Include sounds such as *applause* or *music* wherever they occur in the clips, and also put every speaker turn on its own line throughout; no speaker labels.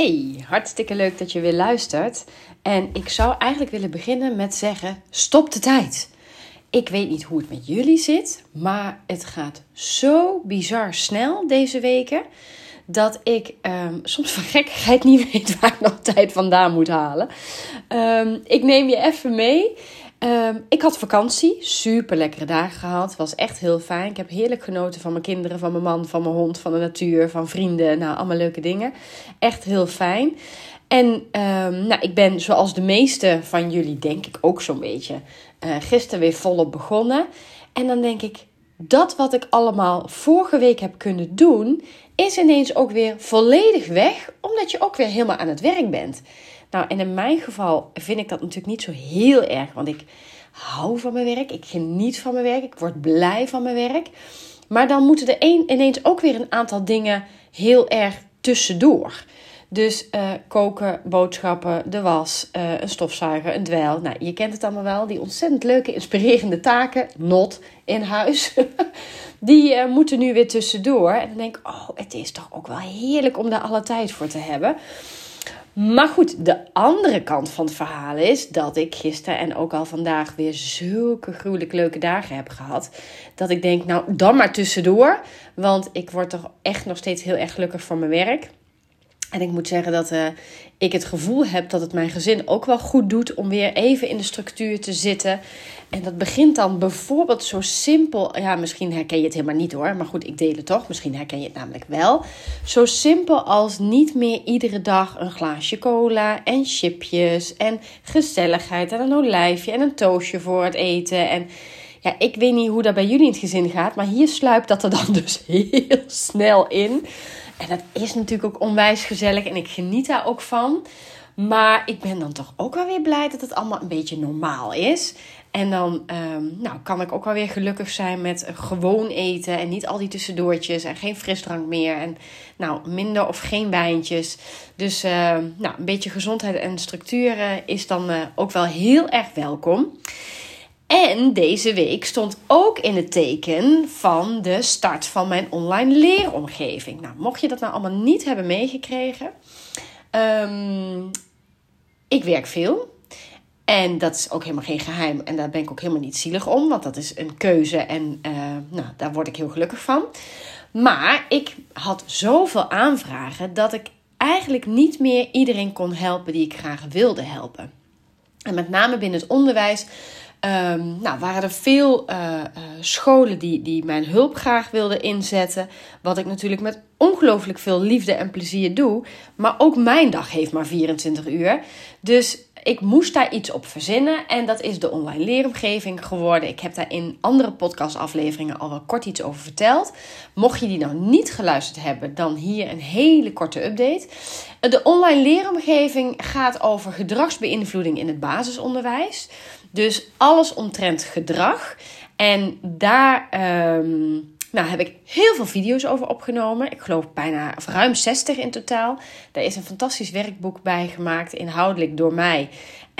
Hey, hartstikke leuk dat je weer luistert. En ik zou eigenlijk willen beginnen met zeggen: stop de tijd. Ik weet niet hoe het met jullie zit, maar het gaat zo bizar snel deze weken dat ik um, soms van gekkigheid niet *laughs* weet waar ik nog tijd vandaan moet halen. Um, ik neem je even mee. Um, ik had vakantie, super lekkere dagen gehad. Was echt heel fijn. Ik heb heerlijk genoten van mijn kinderen, van mijn man, van mijn hond, van de natuur, van vrienden. Nou, allemaal leuke dingen. Echt heel fijn. En um, nou, ik ben zoals de meeste van jullie, denk ik ook zo'n beetje, uh, gisteren weer volop begonnen. En dan denk ik, dat wat ik allemaal vorige week heb kunnen doen, is ineens ook weer volledig weg, omdat je ook weer helemaal aan het werk bent. Nou, en in mijn geval vind ik dat natuurlijk niet zo heel erg, want ik hou van mijn werk, ik geniet van mijn werk, ik word blij van mijn werk. Maar dan moeten er een, ineens ook weer een aantal dingen heel erg tussendoor. Dus uh, koken, boodschappen, de was, uh, een stofzuiger, een dweil. Nou, je kent het allemaal wel. Die ontzettend leuke, inspirerende taken, not in huis. *laughs* die uh, moeten nu weer tussendoor. En dan denk ik, oh, het is toch ook wel heerlijk om daar alle tijd voor te hebben. Maar goed, de andere kant van het verhaal is dat ik gisteren en ook al vandaag weer zulke gruwelijk leuke dagen heb gehad. Dat ik denk, nou dan maar tussendoor. Want ik word toch echt nog steeds heel erg gelukkig van mijn werk. En ik moet zeggen dat uh, ik het gevoel heb dat het mijn gezin ook wel goed doet om weer even in de structuur te zitten. En dat begint dan bijvoorbeeld zo simpel. Ja, misschien herken je het helemaal niet hoor. Maar goed, ik deel het toch. Misschien herken je het namelijk wel. Zo simpel als niet meer iedere dag een glaasje cola en chipjes en gezelligheid en een olijfje en een toastje voor het eten. En ja, ik weet niet hoe dat bij jullie in het gezin gaat. Maar hier sluipt dat er dan *laughs* dus heel snel in. En dat is natuurlijk ook onwijs gezellig en ik geniet daar ook van. Maar ik ben dan toch ook wel weer blij dat het allemaal een beetje normaal is. En dan um, nou, kan ik ook wel weer gelukkig zijn met gewoon eten. En niet al die tussendoortjes. En geen frisdrank meer. En nou, minder of geen wijntjes. Dus uh, nou, een beetje gezondheid en structuur is dan uh, ook wel heel erg welkom. En deze week stond ook in het teken van de start van mijn online leeromgeving. Nou, mocht je dat nou allemaal niet hebben meegekregen. Um, ik werk veel. En dat is ook helemaal geen geheim. En daar ben ik ook helemaal niet zielig om. Want dat is een keuze. En uh, nou, daar word ik heel gelukkig van. Maar ik had zoveel aanvragen dat ik eigenlijk niet meer iedereen kon helpen die ik graag wilde helpen. En met name binnen het onderwijs Um, nou, waren er veel uh, uh, scholen die, die mijn hulp graag wilden inzetten. Wat ik natuurlijk met ongelooflijk veel liefde en plezier doe. Maar ook mijn dag heeft maar 24 uur. Dus ik moest daar iets op verzinnen. En dat is de online leeromgeving geworden. Ik heb daar in andere podcastafleveringen al wel kort iets over verteld. Mocht je die nou niet geluisterd hebben, dan hier een hele korte update. De online leeromgeving gaat over gedragsbeïnvloeding in het basisonderwijs. Dus alles omtrent gedrag. En daar um, nou, heb ik heel veel video's over opgenomen. Ik geloof bijna of ruim 60 in totaal. Daar is een fantastisch werkboek bij gemaakt, inhoudelijk door mij.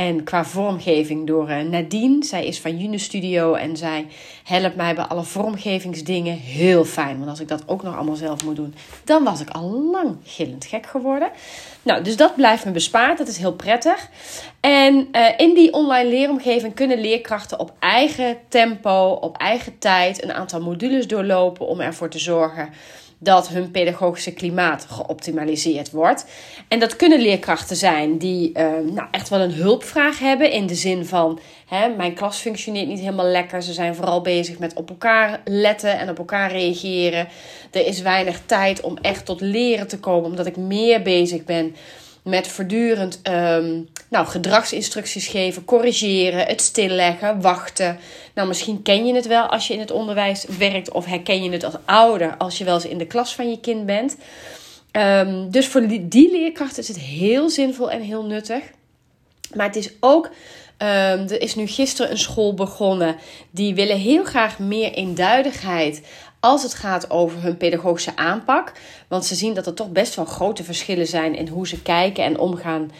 En qua vormgeving door uh, Nadine. Zij is van June Studio en zij helpt mij bij alle vormgevingsdingen. Heel fijn, want als ik dat ook nog allemaal zelf moet doen, dan was ik al lang gillend gek geworden. Nou, dus dat blijft me bespaard. Dat is heel prettig. En uh, in die online leeromgeving kunnen leerkrachten op eigen tempo, op eigen tijd een aantal modules doorlopen om ervoor te zorgen dat hun pedagogische klimaat geoptimaliseerd wordt. En dat kunnen leerkrachten zijn die uh, nou, echt wel een hulpvraag hebben. In de zin van: hè, mijn klas functioneert niet helemaal lekker. Ze zijn vooral bezig met op elkaar letten en op elkaar reageren. Er is weinig tijd om echt tot leren te komen, omdat ik meer bezig ben met voortdurend um, nou, gedragsinstructies geven, corrigeren, het stilleggen, wachten. Nou, misschien ken je het wel als je in het onderwijs werkt, of herken je het als ouder als je wel eens in de klas van je kind bent. Um, dus voor die leerkrachten is het heel zinvol en heel nuttig. Maar het is ook Um, er is nu gisteren een school begonnen. Die willen heel graag meer eenduidigheid als het gaat over hun pedagogische aanpak. Want ze zien dat er toch best wel grote verschillen zijn in hoe ze kijken en omgaan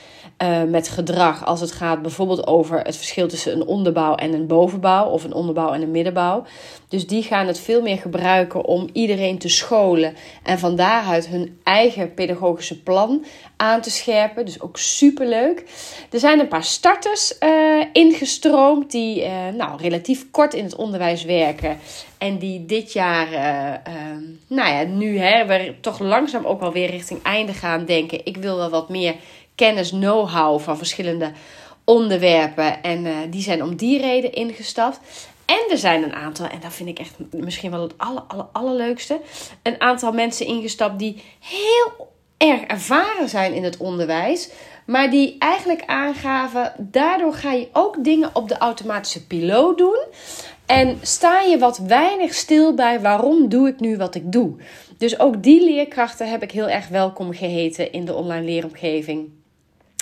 uh, met gedrag. Als het gaat bijvoorbeeld over het verschil tussen een onderbouw en een bovenbouw, of een onderbouw en een middenbouw. Dus die gaan het veel meer gebruiken om iedereen te scholen en van daaruit hun eigen pedagogische plan aan te scherpen. Dus ook superleuk. Er zijn een paar starters uh, ingestroomd die uh, nou, relatief kort in het onderwijs werken. En die dit jaar, uh, nou ja, nu hè, we toch langzaam ook wel weer richting einde gaan denken. Ik wil wel wat meer kennis, know-how van verschillende onderwerpen. En uh, die zijn om die reden ingestapt. En er zijn een aantal, en dat vind ik echt misschien wel het aller, aller, allerleukste. Een aantal mensen ingestapt die heel erg ervaren zijn in het onderwijs. Maar die eigenlijk aangaven, daardoor ga je ook dingen op de automatische piloot doen. En sta je wat weinig stil bij waarom doe ik nu wat ik doe. Dus ook die leerkrachten heb ik heel erg welkom geheten in de online leeromgeving.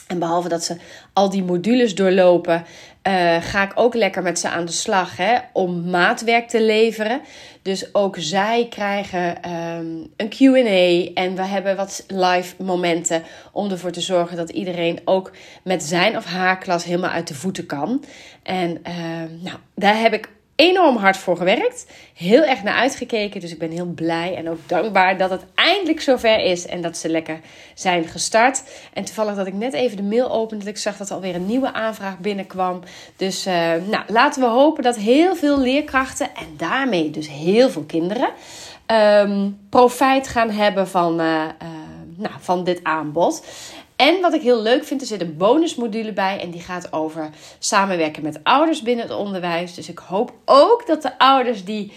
En behalve dat ze al die modules doorlopen, uh, ga ik ook lekker met ze aan de slag hè, om maatwerk te leveren. Dus ook zij krijgen um, een QA en we hebben wat live momenten om ervoor te zorgen dat iedereen ook met zijn of haar klas helemaal uit de voeten kan. En uh, nou, daar heb ik enorm hard voor gewerkt. Heel erg naar uitgekeken. Dus ik ben heel blij en ook dankbaar dat het eindelijk zover is. En dat ze lekker zijn gestart. En toevallig dat ik net even de mail opende. Dat ik zag dat er alweer een nieuwe aanvraag binnenkwam. Dus uh, nou, laten we hopen dat heel veel leerkrachten. En daarmee dus heel veel kinderen. Um, profijt gaan hebben van, uh, uh, nou, van dit aanbod. En wat ik heel leuk vind, er zit een bonusmodule bij. En die gaat over samenwerken met ouders binnen het onderwijs. Dus ik hoop ook dat de ouders die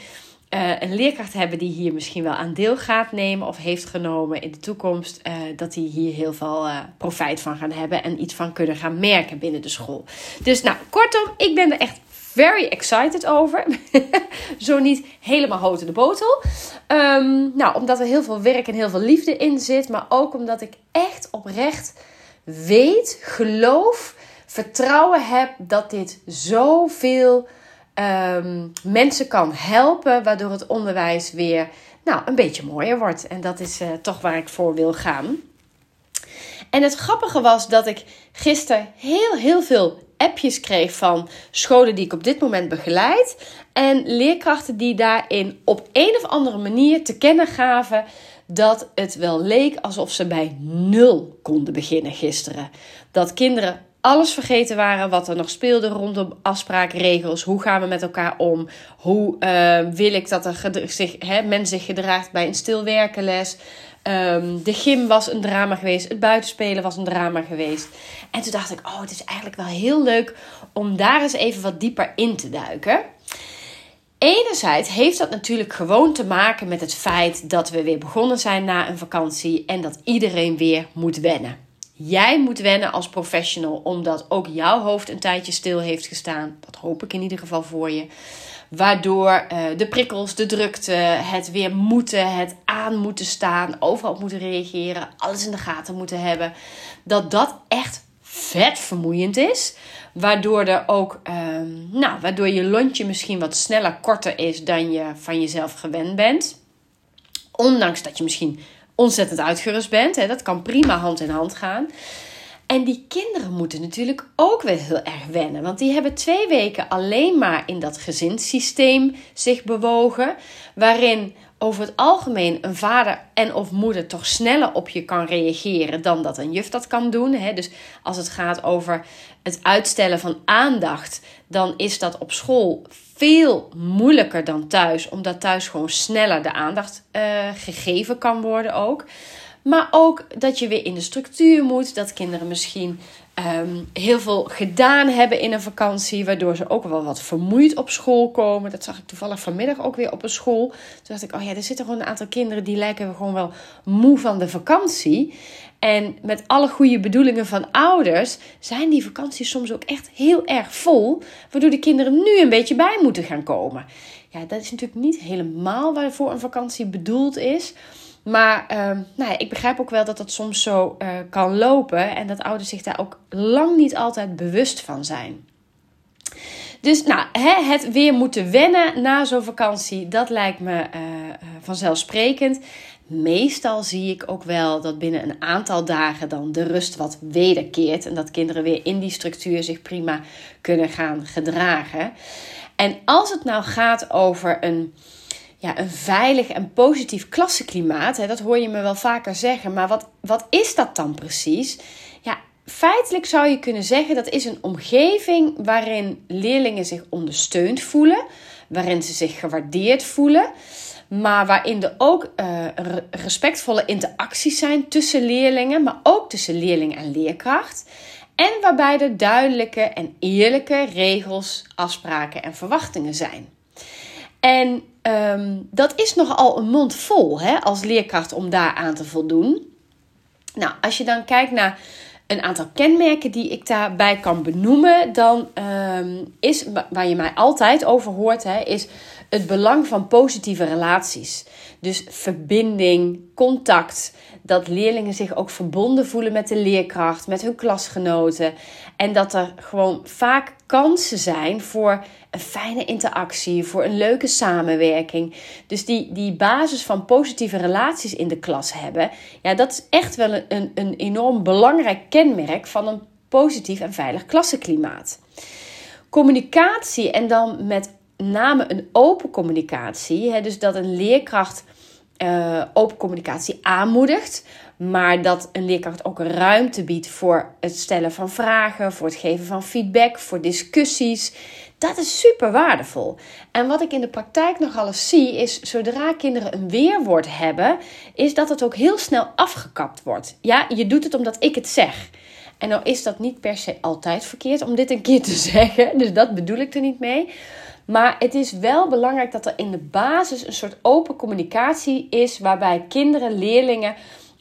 uh, een leerkracht hebben die hier misschien wel aan deel gaat nemen of heeft genomen in de toekomst, uh, dat die hier heel veel uh, profijt van gaan hebben en iets van kunnen gaan merken binnen de school. Dus nou, kortom, ik ben er echt very excited over. *laughs* Zo niet helemaal hout in de botel. Um, nou, omdat er heel veel werk en heel veel liefde in zit. Maar ook omdat ik echt oprecht weet, geloof, vertrouwen heb dat dit zoveel um, mensen kan helpen. Waardoor het onderwijs weer nou, een beetje mooier wordt. En dat is uh, toch waar ik voor wil gaan. En het grappige was dat ik gisteren heel, heel veel appjes kreeg van scholen die ik op dit moment begeleid. En leerkrachten die daarin op een of andere manier te kennen gaven dat het wel leek alsof ze bij nul konden beginnen gisteren. Dat kinderen alles vergeten waren wat er nog speelde rondom afspraakregels. Hoe gaan we met elkaar om? Hoe uh, wil ik dat er zich, hè, men zich gedraagt bij een stilwerkenles? Um, de gym was een drama geweest. Het buitenspelen was een drama geweest. En toen dacht ik, oh, het is eigenlijk wel heel leuk om daar eens even wat dieper in te duiken. Enerzijds heeft dat natuurlijk gewoon te maken met het feit dat we weer begonnen zijn na een vakantie en dat iedereen weer moet wennen. Jij moet wennen als professional, omdat ook jouw hoofd een tijdje stil heeft gestaan. Dat hoop ik in ieder geval voor je. Waardoor uh, de prikkels, de drukte, het weer moeten, het aan moeten staan, overal moeten reageren, alles in de gaten moeten hebben. Dat dat echt vet vermoeiend is. Waardoor er ook, um, nou, waardoor je lontje misschien wat sneller korter is dan je van jezelf gewend bent. Ondanks dat je misschien ontzettend uitgerust bent. Hè, dat kan prima hand in hand gaan. En die kinderen moeten natuurlijk ook weer heel erg wennen. Want die hebben twee weken alleen maar in dat gezinssysteem zich bewogen. Waarin over het algemeen een vader en of moeder toch sneller op je kan reageren dan dat een juf dat kan doen. Dus als het gaat over het uitstellen van aandacht, dan is dat op school veel moeilijker dan thuis, omdat thuis gewoon sneller de aandacht uh, gegeven kan worden ook. Maar ook dat je weer in de structuur moet. Dat kinderen misschien um, heel veel gedaan hebben in een vakantie. Waardoor ze ook wel wat vermoeid op school komen. Dat zag ik toevallig vanmiddag ook weer op een school. Toen dacht ik, oh ja, er zitten gewoon een aantal kinderen die lijken gewoon wel moe van de vakantie. En met alle goede bedoelingen van ouders zijn die vakanties soms ook echt heel erg vol. Waardoor de kinderen nu een beetje bij moeten gaan komen. Ja, dat is natuurlijk niet helemaal waarvoor een vakantie bedoeld is. Maar uh, nou ja, ik begrijp ook wel dat dat soms zo uh, kan lopen en dat ouders zich daar ook lang niet altijd bewust van zijn. Dus nou, het weer moeten wennen na zo'n vakantie, dat lijkt me uh, vanzelfsprekend. Meestal zie ik ook wel dat binnen een aantal dagen dan de rust wat wederkeert. En dat kinderen weer in die structuur zich prima kunnen gaan gedragen. En als het nou gaat over een, ja, een veilig en positief klassenklimaat, hè, dat hoor je me wel vaker zeggen. Maar wat, wat is dat dan precies? Ja, feitelijk zou je kunnen zeggen dat is een omgeving waarin leerlingen zich ondersteund voelen, waarin ze zich gewaardeerd voelen maar waarin er ook uh, respectvolle interacties zijn tussen leerlingen, maar ook tussen leerling en leerkracht. En waarbij er duidelijke en eerlijke regels, afspraken en verwachtingen zijn. En um, dat is nogal een mond vol hè, als leerkracht om daar aan te voldoen. Nou, als je dan kijkt naar een aantal kenmerken die ik daarbij kan benoemen, dan um, is waar je mij altijd over hoort, hè, is het belang van positieve relaties. Dus verbinding, contact. Dat leerlingen zich ook verbonden voelen met de leerkracht, met hun klasgenoten. En dat er gewoon vaak kansen zijn voor een fijne interactie, voor een leuke samenwerking. Dus die, die basis van positieve relaties in de klas hebben, ja, dat is echt wel een, een, enorm belangrijk kenmerk van een positief en veilig klassenklimaat. Communicatie en dan met name een open communicatie. Hè, dus dat een leerkracht uh, open communicatie aanmoedigt. Maar dat een leerkracht ook ruimte biedt voor het stellen van vragen, voor het geven van feedback, voor discussies. Dat is super waardevol. En wat ik in de praktijk nogal eens zie, is zodra kinderen een weerwoord hebben, is dat het ook heel snel afgekapt wordt. Ja, je doet het omdat ik het zeg. En nou is dat niet per se altijd verkeerd om dit een keer te *laughs* zeggen. Dus dat bedoel ik er niet mee. Maar het is wel belangrijk dat er in de basis een soort open communicatie is, waarbij kinderen, leerlingen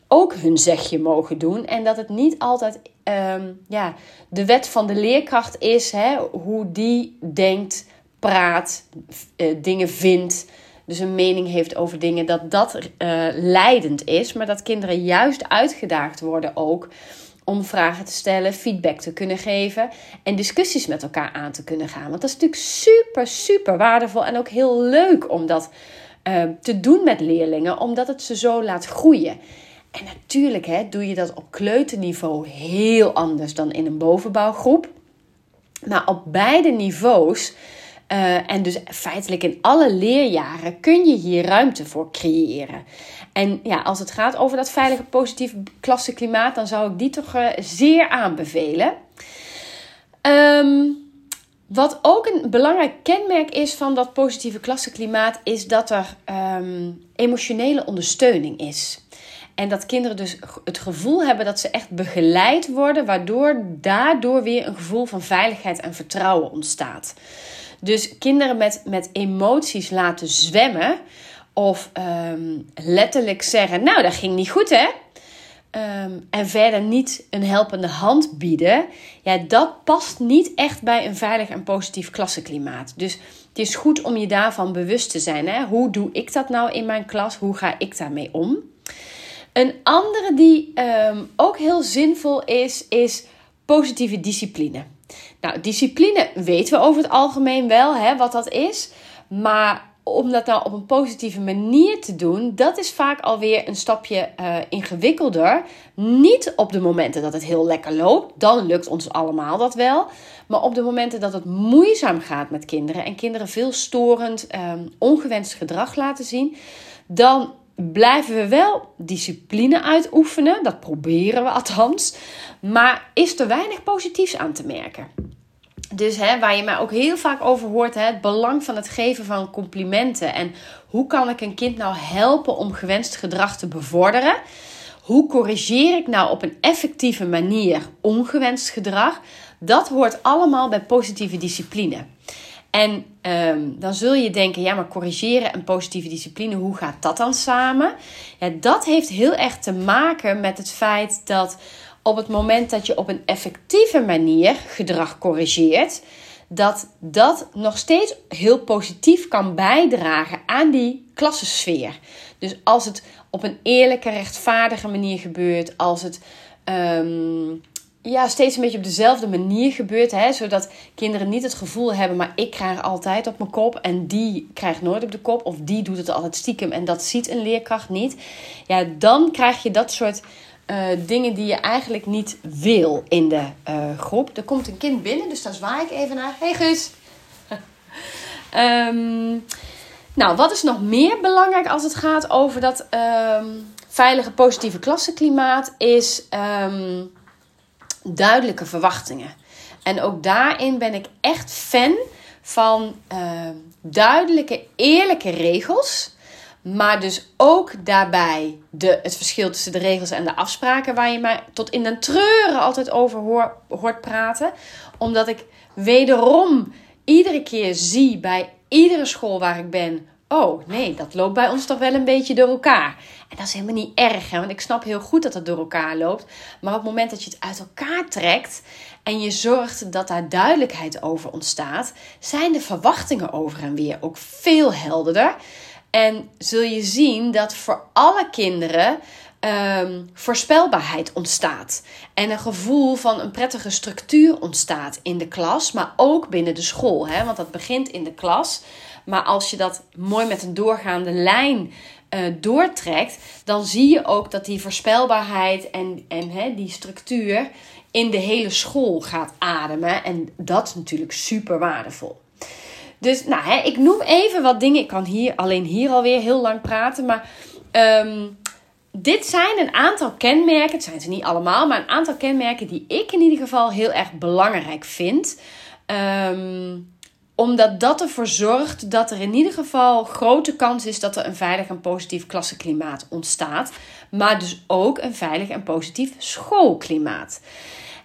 ook hun zegje mogen doen. En dat het niet altijd ehm, ja, de wet van de leerkracht is, hè, hoe die denkt, praat, uh, dingen vindt. Dus een mening heeft over dingen, dat dat uh, leidend is. Maar dat kinderen juist uitgedaagd worden ook om vragen te stellen, feedback te kunnen geven en discussies met elkaar aan te kunnen gaan. Want dat is natuurlijk super, super waardevol en ook heel leuk om dat uh, te doen met leerlingen, omdat het ze zo laat groeien. En natuurlijk hè, doe je dat op kleuterniveau heel anders dan in een bovenbouwgroep. Maar op beide niveaus uh, en dus feitelijk in alle leerjaren kun je hier ruimte voor creëren. En ja, als het gaat over dat veilige, positieve klassenklimaat, dan zou ik die toch uh, zeer aanbevelen. Um, wat ook een belangrijk kenmerk is van dat positieve klassenklimaat, is dat er um, emotionele ondersteuning is. En dat kinderen dus het gevoel hebben dat ze echt begeleid worden, waardoor daardoor weer een gevoel van veiligheid en vertrouwen ontstaat. Dus kinderen met, met emoties laten zwemmen of um, letterlijk zeggen: Nou, dat ging niet goed hè. Um, en verder niet een helpende hand bieden, ja, dat past niet echt bij een veilig en positief klassenklimaat. Dus het is goed om je daarvan bewust te zijn. Hè? Hoe doe ik dat nou in mijn klas? Hoe ga ik daarmee om? Een andere die um, ook heel zinvol is, is positieve discipline. Nou, discipline weten we over het algemeen wel hè, wat dat is. Maar om dat nou op een positieve manier te doen, dat is vaak alweer een stapje uh, ingewikkelder. Niet op de momenten dat het heel lekker loopt, dan lukt ons allemaal dat wel. Maar op de momenten dat het moeizaam gaat met kinderen en kinderen veel storend, um, ongewenst gedrag laten zien, dan blijven we wel discipline uitoefenen. Dat proberen we althans. Maar is er weinig positiefs aan te merken. Dus hè, waar je mij ook heel vaak over hoort, hè, het belang van het geven van complimenten. En hoe kan ik een kind nou helpen om gewenst gedrag te bevorderen? Hoe corrigeer ik nou op een effectieve manier ongewenst gedrag? Dat hoort allemaal bij positieve discipline. En um, dan zul je denken, ja, maar corrigeren en positieve discipline, hoe gaat dat dan samen? Ja, dat heeft heel erg te maken met het feit dat op het moment dat je op een effectieve manier gedrag corrigeert, dat dat nog steeds heel positief kan bijdragen aan die klassensfeer. Dus als het op een eerlijke, rechtvaardige manier gebeurt, als het um, ja, steeds een beetje op dezelfde manier gebeurt. Hè? Zodat kinderen niet het gevoel hebben, maar ik krijg altijd op mijn kop en die krijgt nooit op de kop. Of die doet het altijd stiekem en dat ziet een leerkracht niet. Ja, dan krijg je dat soort uh, dingen die je eigenlijk niet wil in de uh, groep. Er komt een kind binnen, dus daar zwaai ik even naar. Hey Guus! um, *laughs* nou, wat is nog meer belangrijk als het gaat over dat um, veilige, positieve klassenklimaat? Is um, duidelijke verwachtingen. En ook daarin ben ik echt fan van uh, duidelijke, eerlijke regels. Maar dus ook daarbij de, het verschil tussen de regels en de afspraken, waar je mij tot in den treuren altijd over hoor, hoort praten. Omdat ik wederom iedere keer zie bij iedere school waar ik ben: oh nee, dat loopt bij ons toch wel een beetje door elkaar. En dat is helemaal niet erg, hè? want ik snap heel goed dat het door elkaar loopt. Maar op het moment dat je het uit elkaar trekt en je zorgt dat daar duidelijkheid over ontstaat, zijn de verwachtingen over en weer ook veel helderder. En zul je zien dat voor alle kinderen um, voorspelbaarheid ontstaat. En een gevoel van een prettige structuur ontstaat in de klas, maar ook binnen de school. Hè? Want dat begint in de klas. Maar als je dat mooi met een doorgaande lijn uh, doortrekt, dan zie je ook dat die voorspelbaarheid en, en hè, die structuur in de hele school gaat ademen. En dat is natuurlijk super waardevol. Dus nou, hè, ik noem even wat dingen. Ik kan hier alleen hier alweer heel lang praten. Maar um, dit zijn een aantal kenmerken. Het zijn ze niet allemaal, maar een aantal kenmerken die ik in ieder geval heel erg belangrijk vind. Um, omdat dat ervoor zorgt dat er in ieder geval grote kans is dat er een veilig en positief klassenklimaat ontstaat. Maar dus ook een veilig en positief schoolklimaat.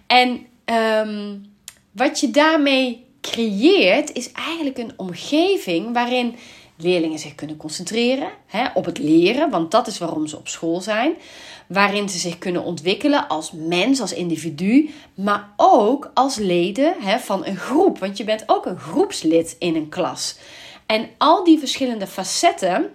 En um, wat je daarmee creëert, is eigenlijk een omgeving waarin leerlingen zich kunnen concentreren hè, op het leren, want dat is waarom ze op school zijn. Waarin ze zich kunnen ontwikkelen als mens, als individu, maar ook als leden hè, van een groep. Want je bent ook een groepslid in een klas. En al die verschillende facetten,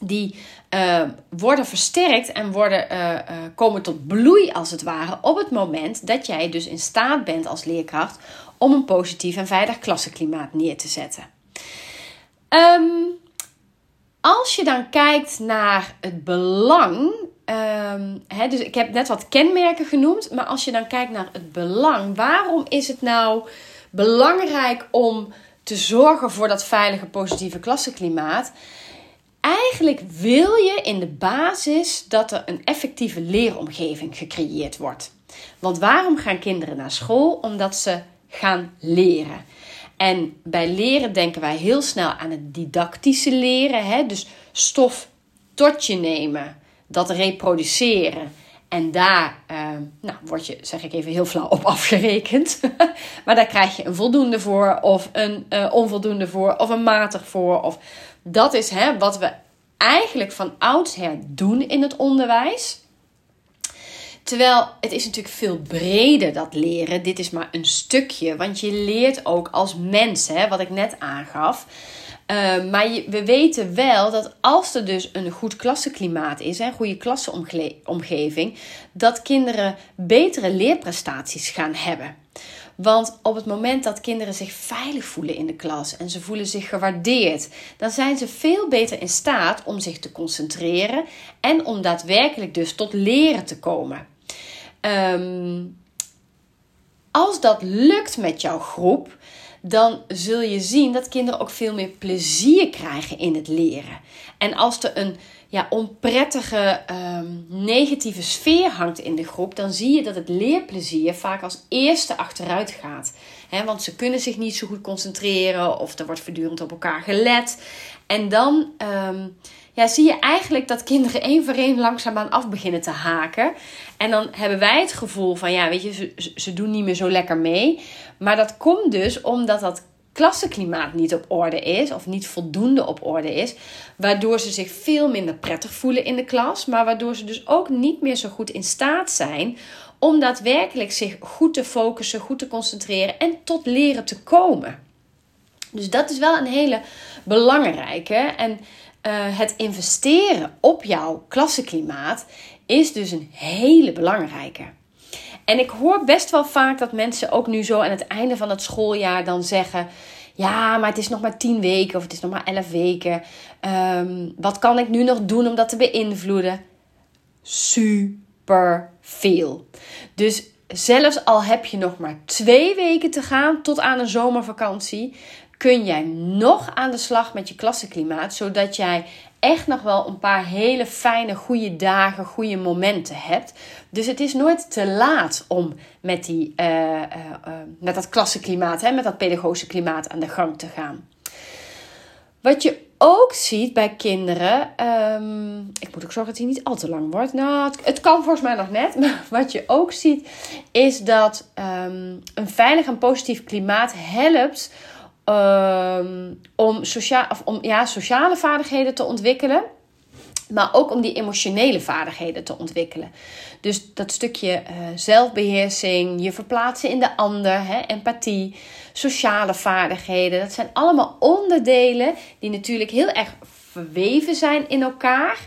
die uh, worden versterkt en worden, uh, uh, komen tot bloei als het ware op het moment dat jij dus in staat bent als leerkracht om een positief en veilig klassenklimaat neer te zetten. Um, als je dan kijkt naar het belang. Hè, dus ik heb net wat kenmerken genoemd. Maar als je dan kijkt naar het belang. Waarom is het nou belangrijk om te zorgen voor dat veilige, positieve klassenklimaat? Eigenlijk wil je in de basis dat er een effectieve leeromgeving gecreëerd wordt. Want waarom gaan kinderen naar school? Omdat ze gaan leren. En bij leren denken wij heel snel aan het didactische leren. Hè? Dus stof tot je nemen, dat reproduceren. En daar uh, nou, word je, zeg ik even heel flauw, op *laughs* afgerekend. *laughs* maar daar krijg je een voldoende voor, of een uh, onvoldoende voor, of een matig voor. Of, dat is hè, wat we eigenlijk van oudsher doen in het onderwijs. Terwijl het is natuurlijk veel breder dat leren. Dit is maar een stukje. Want je leert ook als mens, hè, wat ik net aangaf. Uh, maar we weten wel dat als er dus een goed klassenklimaat is, een goede klasseomgeving, dat kinderen betere leerprestaties gaan hebben. Want op het moment dat kinderen zich veilig voelen in de klas en ze voelen zich gewaardeerd, dan zijn ze veel beter in staat om zich te concentreren en om daadwerkelijk dus tot leren te komen. Um, als dat lukt met jouw groep, dan zul je zien dat kinderen ook veel meer plezier krijgen in het leren. En als er een ja, onprettige, um, negatieve sfeer hangt in de groep, dan zie je dat het leerplezier vaak als eerste achteruit gaat. Want ze kunnen zich niet zo goed concentreren of er wordt voortdurend op elkaar gelet. En dan um, ja, zie je eigenlijk dat kinderen één voor één langzaamaan af beginnen te haken. En dan hebben wij het gevoel van, ja, weet je, ze, ze doen niet meer zo lekker mee. Maar dat komt dus omdat dat klassenklimaat niet op orde is, of niet voldoende op orde is, waardoor ze zich veel minder prettig voelen in de klas, maar waardoor ze dus ook niet meer zo goed in staat zijn om daadwerkelijk zich goed te focussen, goed te concentreren en tot leren te komen. Dus dat is wel een hele belangrijke. En uh, het investeren op jouw klassenklimaat is dus een hele belangrijke. En ik hoor best wel vaak dat mensen ook nu zo aan het einde van het schooljaar dan zeggen: Ja, maar het is nog maar tien weken of het is nog maar elf weken. Ehm, wat kan ik nu nog doen om dat te beïnvloeden? Super veel. Dus zelfs al heb je nog maar twee weken te gaan tot aan een zomervakantie, kun jij nog aan de slag met je klassenklimaat, zodat jij echt nog wel een paar hele fijne, goede dagen, goede momenten hebt. Dus het is nooit te laat om met, die, uh, uh, uh, met dat klassenklimaat, hè, met dat pedagogische klimaat aan de gang te gaan. Wat je ook ziet bij kinderen. Um, ik moet ook zorgen dat hij niet al te lang wordt. Nou, het, kan volgens mij nog net. *laughs* Maar wat je ook ziet, is dat um, een veilig en positief klimaat helpt um, om, sociaal, of om ja, sociale vaardigheden te ontwikkelen. Maar ook om die emotionele vaardigheden te ontwikkelen. Dus dat stukje uh, zelfbeheersing, je verplaatsen in de ander, hè, empathie, sociale vaardigheden. Dat zijn allemaal onderdelen die natuurlijk heel erg verweven zijn in elkaar.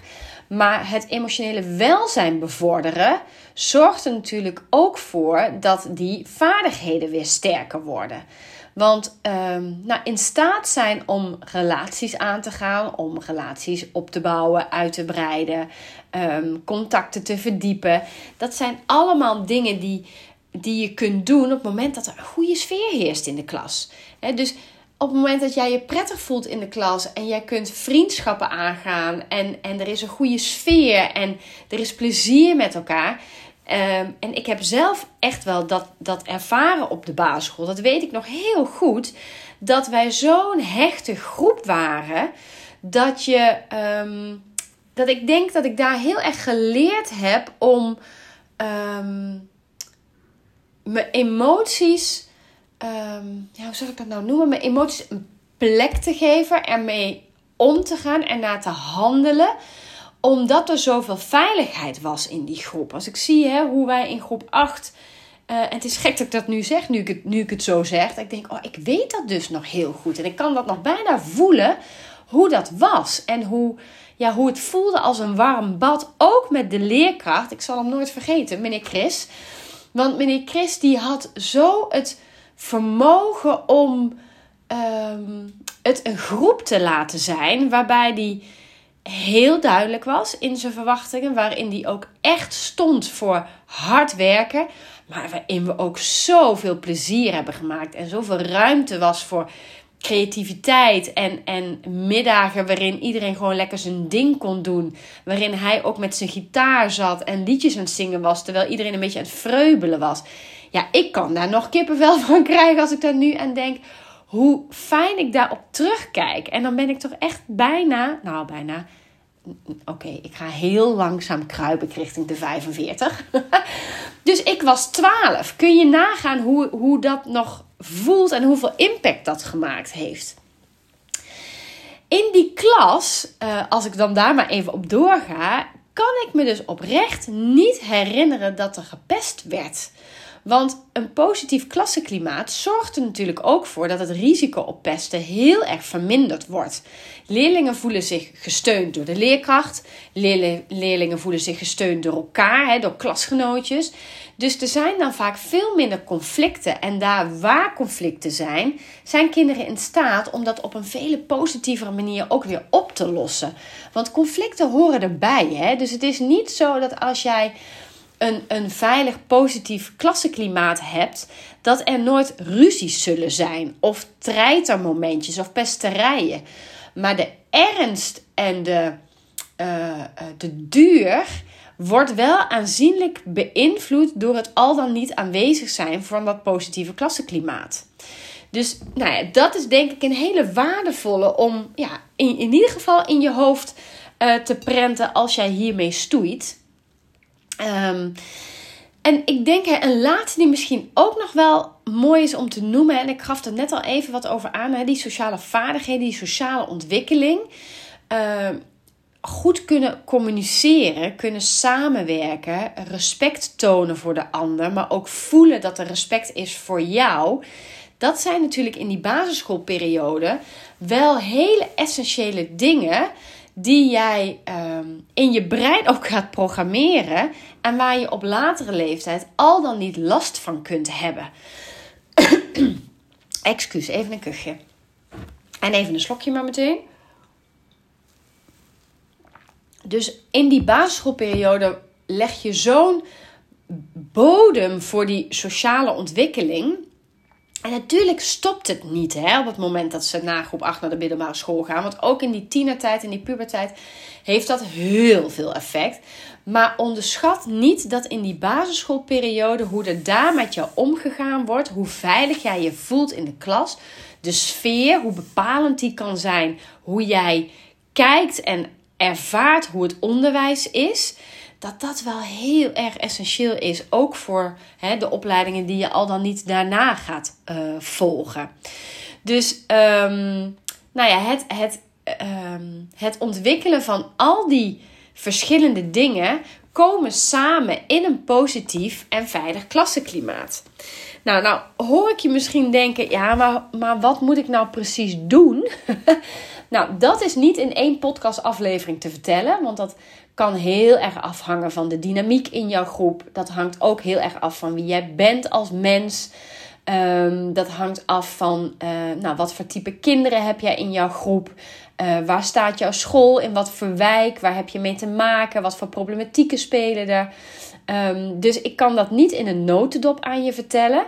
Maar het emotionele welzijn bevorderen zorgt er natuurlijk ook voor dat die vaardigheden weer sterker worden. Want um, nou, in staat zijn om relaties aan te gaan, om relaties op te bouwen, uit te breiden, um, contacten te verdiepen. Dat zijn allemaal dingen die, die je kunt doen op het moment dat er een goede sfeer heerst in de klas. Dus op het moment dat jij je prettig voelt in de klas en jij kunt vriendschappen aangaan en, en er is een goede sfeer en er is plezier met elkaar, Um, en ik heb zelf echt wel dat, dat ervaren op de basisschool. Dat weet ik nog heel goed. Dat wij zo'n hechte groep waren. Dat je. Um, dat ik denk dat ik daar heel erg geleerd heb om. Um, mijn emoties. ja, hoe zal ik dat nou noemen? Mijn emoties een plek te geven. Ermee om te gaan. Ernaar te handelen omdat er zoveel veiligheid was in die groep. Als ik zie hè, hoe wij in groep 8. Uh, eh, het is gek dat ik dat nu zeg, nu ik het, nu ik het zo zeg. Ik denk, oh, ik weet dat dus nog heel goed. En ik kan dat nog bijna voelen hoe dat was. En hoe, ja, hoe het voelde als een warm bad. Ook met de leerkracht. Ik zal hem nooit vergeten, meneer Chris. Want meneer Chris die had zo het vermogen om um, het een groep te laten zijn. Waarbij die heel duidelijk was in zijn verwachtingen, waarin hij ook echt stond voor hard werken, maar waarin we ook zoveel plezier hebben gemaakt en zoveel ruimte was voor creativiteit en, en middagen waarin iedereen gewoon lekker zijn ding kon doen. Waarin hij ook met zijn gitaar zat en liedjes aan het zingen was, terwijl iedereen een beetje aan het vreubelen was. Ja, ik kan daar nog kippenvel *laughs* van krijgen als ik daar nu aan denk hoe fijn ik daarop terugkijk. En dan ben ik toch echt bijna, nou bijna, oké, ik ga heel langzaam kruipen richting de 45. *laughs* dus ik was 12. Kun je nagaan hoe, hoe dat nog voelt en hoeveel impact dat gemaakt heeft? In die klas, uh, als ik dan daar maar even op doorga, kan ik me dus oprecht niet herinneren dat er gepest werd. Want een positief klassenklimaat zorgt er natuurlijk ook voor dat het risico op pesten heel erg verminderd wordt. Leerlingen voelen zich gesteund door de leerkracht. Leerlingen voelen zich gesteund door elkaar, door klasgenootjes. Dus er zijn dan vaak veel minder conflicten. En daar waar conflicten zijn, zijn kinderen in staat om dat op een veel positievere manier ook weer op te lossen. Want conflicten horen erbij. Hè? Dus het is niet zo dat als jij een, een veilig, positief klassenklimaat hebt, dat er nooit ruzies zullen zijn, of treitermomentjes of pesterijen. Maar de ernst en de, uh, de duur wordt wel aanzienlijk beïnvloed door het al dan niet aanwezig zijn van dat positieve klassenklimaat. Dus nou ja, dat is denk ik een hele waardevolle om ja, in, in ieder geval in je hoofd uh, te prenten als jij hiermee stoeit. Um, en ik denk een laatste die misschien ook nog wel mooi is om te noemen. En ik gaf er net al even wat over aan. Hè, die sociale vaardigheden, die sociale ontwikkeling. Uh, goed kunnen communiceren, kunnen samenwerken, respect tonen voor de ander, maar ook voelen dat er respect is voor jou. Dat zijn natuurlijk in die basisschoolperiode wel hele essentiële dingen die jij ehm, in je brein ook gaat programmeren en waar je op latere leeftijd al dan niet last van kunt hebben. *coughs* Excuus, even een kuchje. En even een slokje maar meteen. Dus in die basisschoolperiode leg je zo'n bodem voor die sociale ontwikkeling. En natuurlijk stopt het niet hè, op het moment dat ze na groep 8 naar de middelbare school gaan. Want ook in die tienertijd, in die puberteit, heeft dat heel veel effect. Maar onderschat niet dat in die basisschoolperiode, hoe er daar met jou omgegaan wordt, hoe veilig jij je voelt in de klas, de sfeer, hoe bepalend die kan zijn, hoe jij kijkt en ervaart hoe het onderwijs is, dat dat wel heel erg essentieel is. Ook voor hè, de opleidingen die je al dan niet daarna gaat uh, volgen. Dus um, nou ja, het, het, um, het ontwikkelen van al die verschillende dingen komen samen in een positief en veilig klassenklimaat. Nou, nou hoor ik je misschien denken, ja, maar, maar wat moet ik nou precies doen? *laughs* nou, dat is niet in één podcastaflevering te vertellen, want dat kan heel erg afhangen van de dynamiek in jouw groep. Dat hangt ook heel erg af van wie jij bent als mens. Um, dat hangt af van uh, nou, wat voor type kinderen heb jij in jouw groep. Uh, waar staat jouw school? In wat voor wijk? Waar heb je mee te maken? Wat voor problematieken spelen er? Um, dus ik kan dat niet in een notendop aan je vertellen.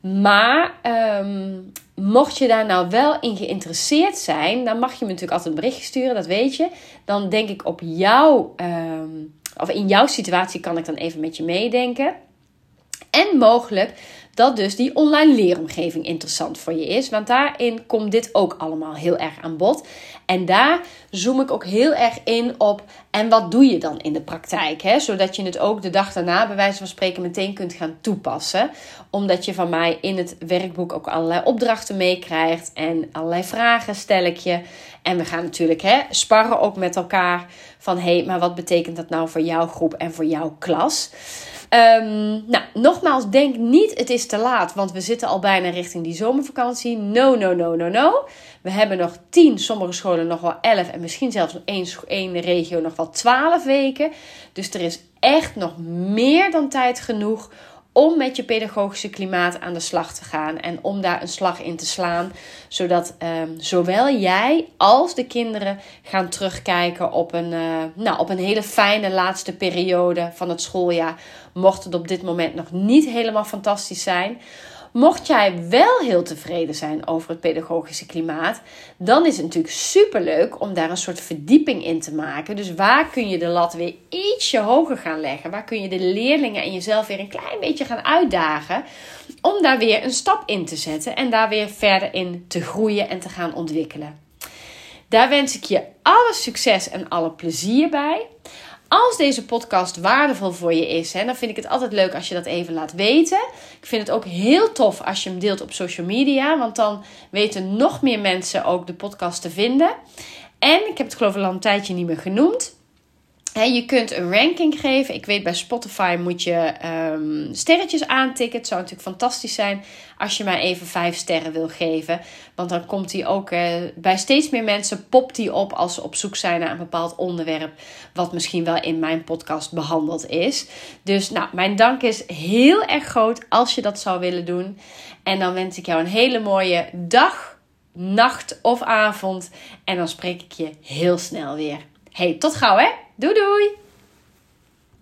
Maar um, mocht je daar nou wel in geïnteresseerd zijn, dan mag je me natuurlijk altijd een berichtje sturen, dat weet je. Dan denk ik op jou, um, of in jouw situatie kan ik dan even met je meedenken. En mogelijk dat dus die online leeromgeving interessant voor je is. Want daarin komt dit ook allemaal heel erg aan bod. En daar zoom ik ook heel erg in op. En wat doe je dan in de praktijk? Hè? Zodat je het ook de dag daarna, bij wijze van spreken, meteen kunt gaan toepassen. Omdat je van mij in het werkboek ook allerlei opdrachten meekrijgt. En allerlei vragen stel ik je. En we gaan natuurlijk hè, sparren ook met elkaar. Van hé, hey, maar wat betekent dat nou voor jouw groep en voor jouw klas? Um, nou, nogmaals, denk niet het is te laat, want we zitten al bijna richting die zomervakantie. No, no, no, no, no. We hebben nog tien, sommige scholen nog wel elf en misschien zelfs één, één regio nog wel twaalf weken. Dus er is echt nog meer dan tijd genoeg om met je pedagogische klimaat aan de slag te gaan en om daar een slag in te slaan, zodat um, zowel jij als de kinderen gaan terugkijken op een, uh, nou, op een hele fijne laatste periode van het schooljaar, mocht het op dit moment nog niet helemaal fantastisch zijn. Mocht jij wel heel tevreden zijn over het pedagogische klimaat, dan is het natuurlijk super leuk om daar een soort verdieping in te maken. Dus waar kun je de lat weer ietsje hoger gaan leggen? Waar kun je de leerlingen en jezelf weer een klein beetje gaan uitdagen? Om daar weer een stap in te zetten en daar weer verder in te groeien en te gaan ontwikkelen. Daar wens ik je alle succes en alle plezier bij. Als deze podcast waardevol voor je is, hè, dan vind ik het altijd leuk als je dat even laat weten. Ik vind het ook heel tof als je hem deelt op social media, want dan weten nog meer mensen ook de podcast te vinden. En ik heb het geloof ik al een tijdje niet meer genoemd je kunt een ranking geven. Ik weet bij Spotify moet je um, sterretjes aantikken. Het zou natuurlijk fantastisch zijn als je mij even vijf sterren wil geven. Want dan komt die ook uh, bij steeds meer mensen popt die op als ze op zoek zijn naar een bepaald onderwerp. Wat misschien wel in mijn podcast behandeld is. Dus nou, mijn dank is heel erg groot als je dat zou willen doen. En dan wens ik jou een hele mooie dag, nacht of avond. En dan spreek ik je heel snel weer. Hey, tot gauw hè! Doei doei!